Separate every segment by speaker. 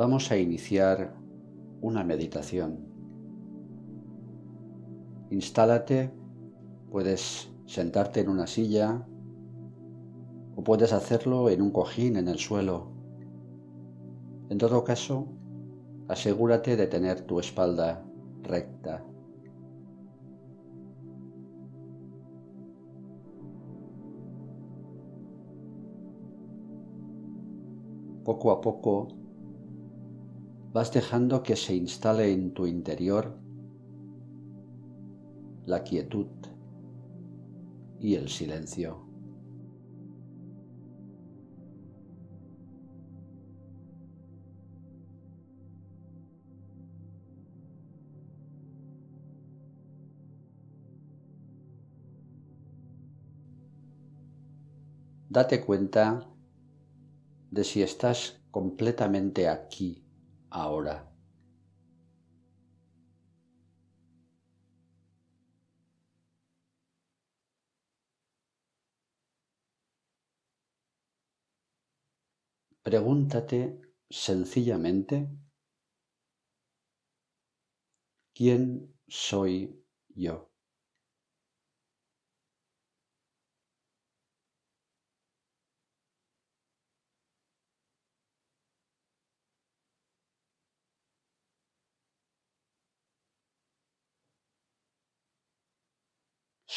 Speaker 1: vamos a iniciar una meditación. Instálate, puedes sentarte en una silla o puedes hacerlo en un cojín en el suelo. En todo caso, asegúrate de tener tu espalda recta. Poco a poco vas dejando que se instale en tu interior la quietud y el silencio. Date cuenta de si estás completamente aquí, ahora. Pregúntate sencillamente, ¿quién soy yo?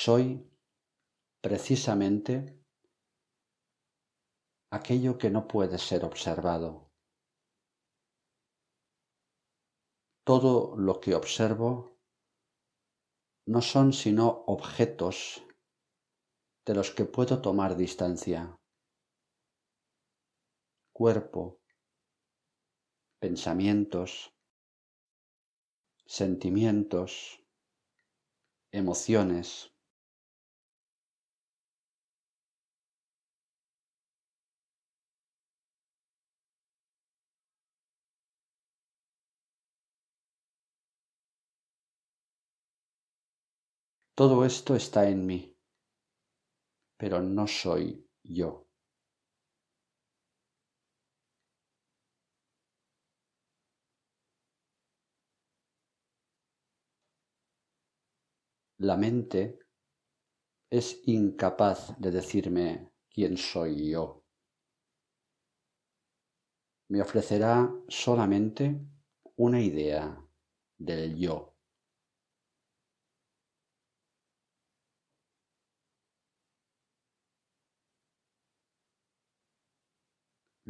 Speaker 1: Soy precisamente aquello que no puede ser observado. Todo lo que observo no son sino objetos de los que puedo tomar distancia. Cuerpo, pensamientos, sentimientos, emociones. Todo esto está en mí, pero no soy yo. La mente es incapaz de decirme quién soy yo. Me ofrecerá solamente una idea del yo.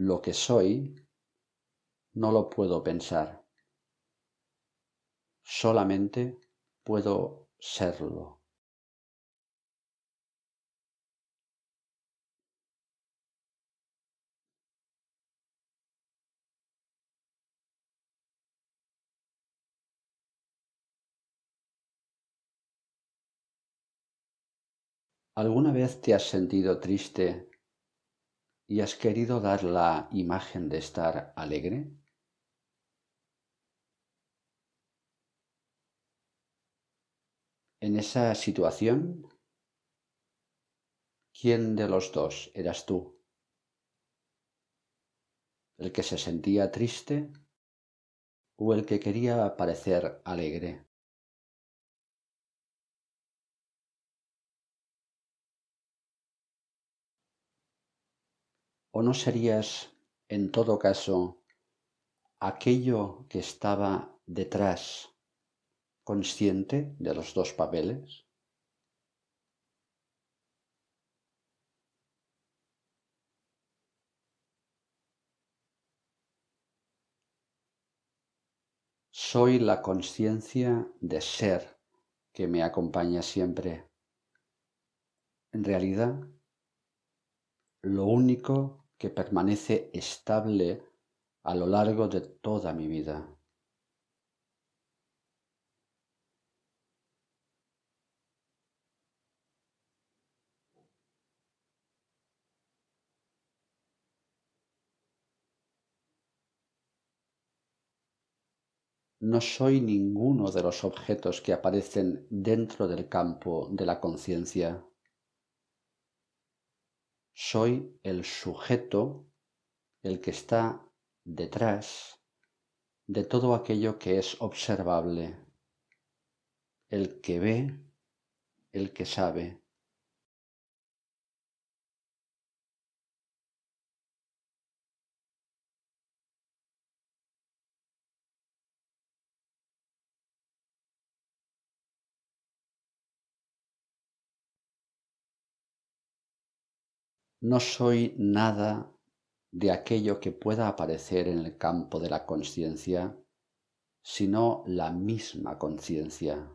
Speaker 1: Lo que soy no lo puedo pensar, solamente puedo serlo. ¿Alguna vez te has sentido triste y has querido dar la imagen de estar alegre? En esa situación, ¿quién de los dos eras tú? ¿El que se sentía triste o el que quería parecer alegre? ¿O no serías, en todo caso, aquello que estaba detrás, consciente de los dos papeles? Soy la conciencia de ser que me acompaña siempre. En realidad, lo único que permanece estable a lo largo de toda mi vida. No soy ninguno de los objetos que aparecen dentro del campo de la conciencia soy el sujeto, el que está detrás de todo aquello que es observable, el que ve, el que sabe. No soy nada de aquello que pueda aparecer en el campo de la conciencia, sino la misma conciencia,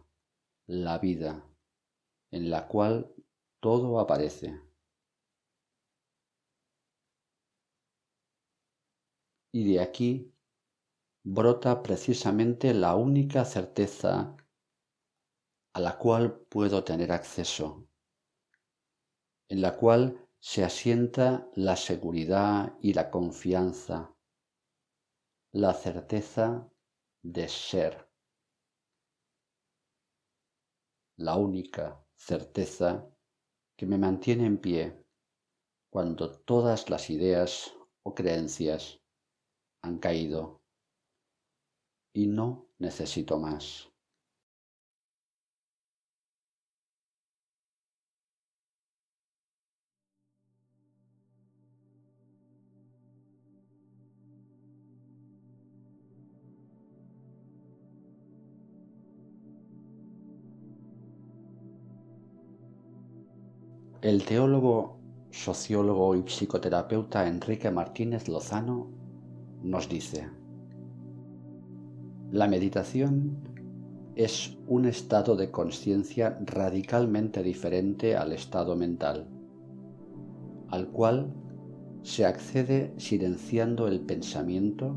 Speaker 1: la vida, en la cual todo aparece. Y de aquí brota precisamente la única certeza a la cual puedo tener acceso, en la cual se asienta la seguridad y la confianza, la certeza de ser, la única certeza que me mantiene en pie cuando todas las ideas o creencias han caído y no necesito más. El teólogo, sociólogo y psicoterapeuta Enrique Martínez Lozano nos dice, la meditación es un estado de conciencia radicalmente diferente al estado mental, al cual se accede silenciando el pensamiento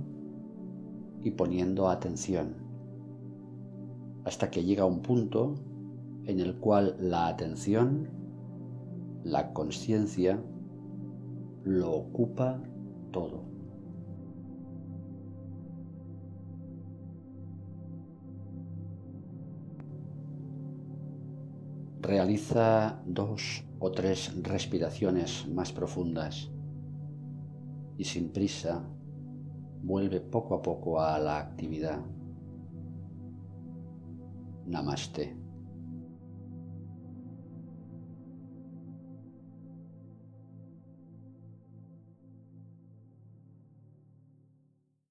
Speaker 1: y poniendo atención, hasta que llega un punto en el cual la atención la conciencia lo ocupa todo. Realiza dos o tres respiraciones más profundas y sin prisa vuelve poco a poco a la actividad. Namaste.